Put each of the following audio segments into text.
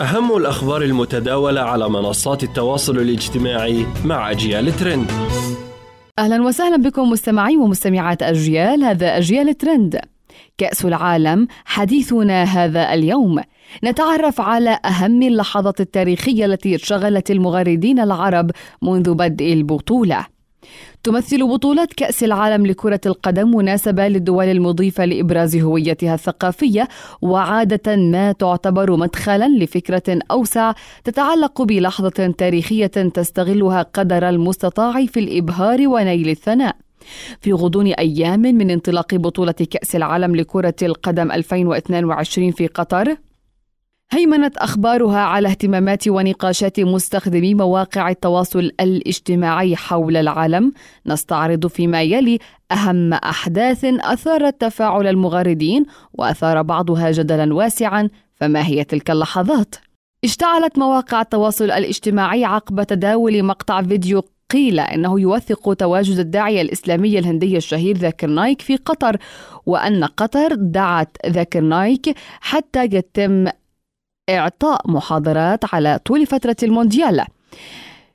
أهم الأخبار المتداولة على منصات التواصل الاجتماعي مع أجيال ترند. أهلا وسهلا بكم مستمعي ومستمعات أجيال هذا أجيال ترند. كأس العالم حديثنا هذا اليوم. نتعرف على أهم اللحظات التاريخية التي شغلت المغردين العرب منذ بدء البطولة. تمثل بطولات كأس العالم لكرة القدم مناسبة للدول المضيفة لإبراز هويتها الثقافية وعادة ما تعتبر مدخلا لفكرة أوسع تتعلق بلحظة تاريخية تستغلها قدر المستطاع في الإبهار ونيل الثناء. في غضون أيام من انطلاق بطولة كأس العالم لكرة القدم 2022 في قطر هيمنت أخبارها على اهتمامات ونقاشات مستخدمي مواقع التواصل الاجتماعي حول العالم نستعرض فيما يلي أهم أحداث أثارت تفاعل المغردين وأثار بعضها جدلا واسعا فما هي تلك اللحظات؟ اشتعلت مواقع التواصل الاجتماعي عقب تداول مقطع فيديو قيل إنه يوثق تواجد الداعية الاسلامي الهندي الشهير ذاكر نايك في قطر وأن قطر دعت ذاكر نايك حتى يتم إعطاء محاضرات على طول فترة المونديال.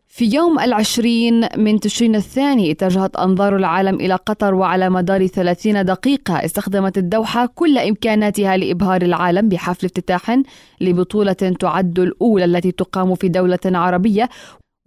في يوم العشرين من تشرين الثاني اتجهت أنظار العالم إلى قطر وعلى مدار ثلاثين دقيقة استخدمت الدوحة كل إمكاناتها لإبهار العالم بحفل افتتاح لبطولة تعد الأولى التي تقام في دولة عربية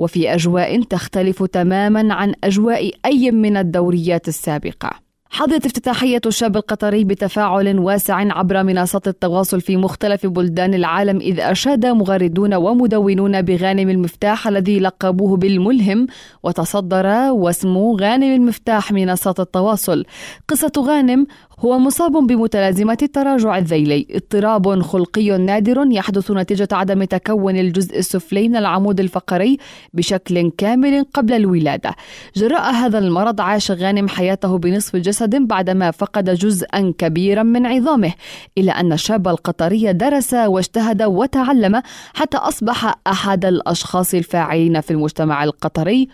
وفي أجواء تختلف تماما عن أجواء أي من الدوريات السابقة. حظت افتتاحية الشاب القطري بتفاعل واسع عبر منصات التواصل في مختلف بلدان العالم إذ أشاد مغردون ومدونون بغانم المفتاح الذي لقبوه بالملهم وتصدر واسم غانم المفتاح منصات التواصل. قصة غانم هو مصاب بمتلازمة التراجع الذيلي. اضطراب خلقي نادر يحدث نتيجة عدم تكون الجزء السفلي من العمود الفقري بشكل كامل قبل الولادة. جراء هذا المرض عاش غانم حياته بنصف جسد بعدما فقد جزءا كبيرا من عظامه إلا أن الشاب القطري درس واجتهد وتعلم حتى أصبح أحد الأشخاص الفاعلين في المجتمع القطري.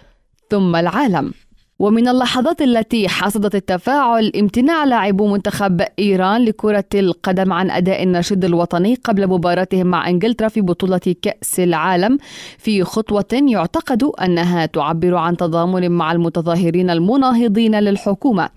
ثم العالم. ومن اللحظات التي حصدت التفاعل امتناع لاعبو منتخب إيران لكرة القدم عن أداء النشيد الوطني قبل مباراتهم مع إنجلترا في بطولة كأس العالم في خطوة يعتقد أنها تعبر عن تضامن مع المتظاهرين المناهضين للحكومة.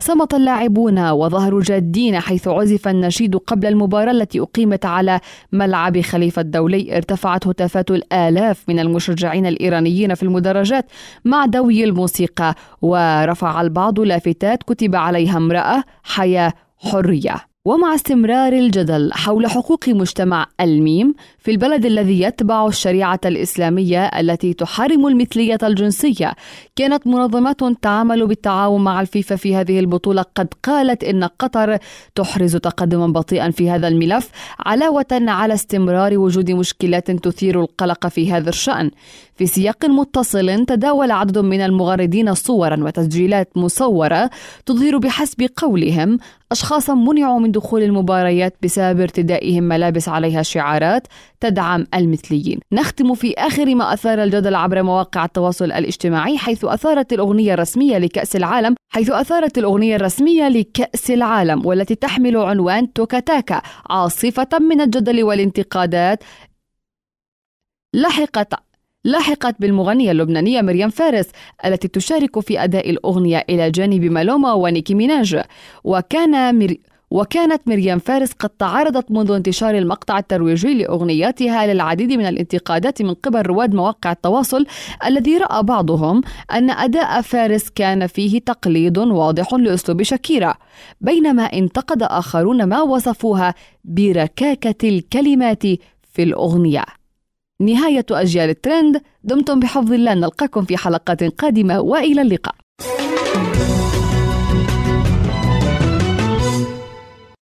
صمت اللاعبون وظهروا جادين حيث عزف النشيد قبل المباراة التي أقيمت على ملعب خليفة الدولي ارتفعت هتافات الآلاف من المشجعين الإيرانيين في المدرجات مع دوي الموسيقى ورفع البعض لافتات كتب عليها امرأة حياة حرية. ومع استمرار الجدل حول حقوق مجتمع الميم في البلد الذي يتبع الشريعة الإسلامية التي تحرم المثلية الجنسية كانت منظمات تعمل بالتعاون مع الفيفا في هذه البطولة. قد قالت إن قطر تحرز تقدما بطيئا في هذا الملف علاوة على استمرار وجود مشكلات تثير القلق في هذا الشأن. في سياق متصل تداول عدد من المغردين صورا وتسجيلات مصورة تظهر بحسب قولهم أشخاصا منعوا من دخول المباريات بسبب ارتدائهم ملابس عليها شعارات تدعم المثليين. نختم في آخر ما أثار الجدل عبر مواقع التواصل الاجتماعي حيث أثارت الأغنية الرسمية لكأس العالم حيث أثارت الأغنية الرسمية لكأس العالم والتي تحمل عنوان توكاتاكا عاصفة من الجدل والانتقادات لحقت لاحقت بالمغنية اللبنانية مريم فارس التي تشارك في أداء الأغنية إلى جانب مالوما ونيكي ميناج. وكان مر... وكانت مريم فارس قد تعرضت منذ انتشار المقطع الترويجي لأغنياتها للعديد من الانتقادات من قبل رواد مواقع التواصل الذي رأى بعضهم أن أداء فارس كان فيه تقليد واضح لأسلوب شاكيرا. بينما انتقد آخرون ما وصفوها بركاكة الكلمات في الأغنية. نهاية أجيال الترند دمتم بحفظ الله نلقاكم في حلقات قادمة وإلى اللقاء.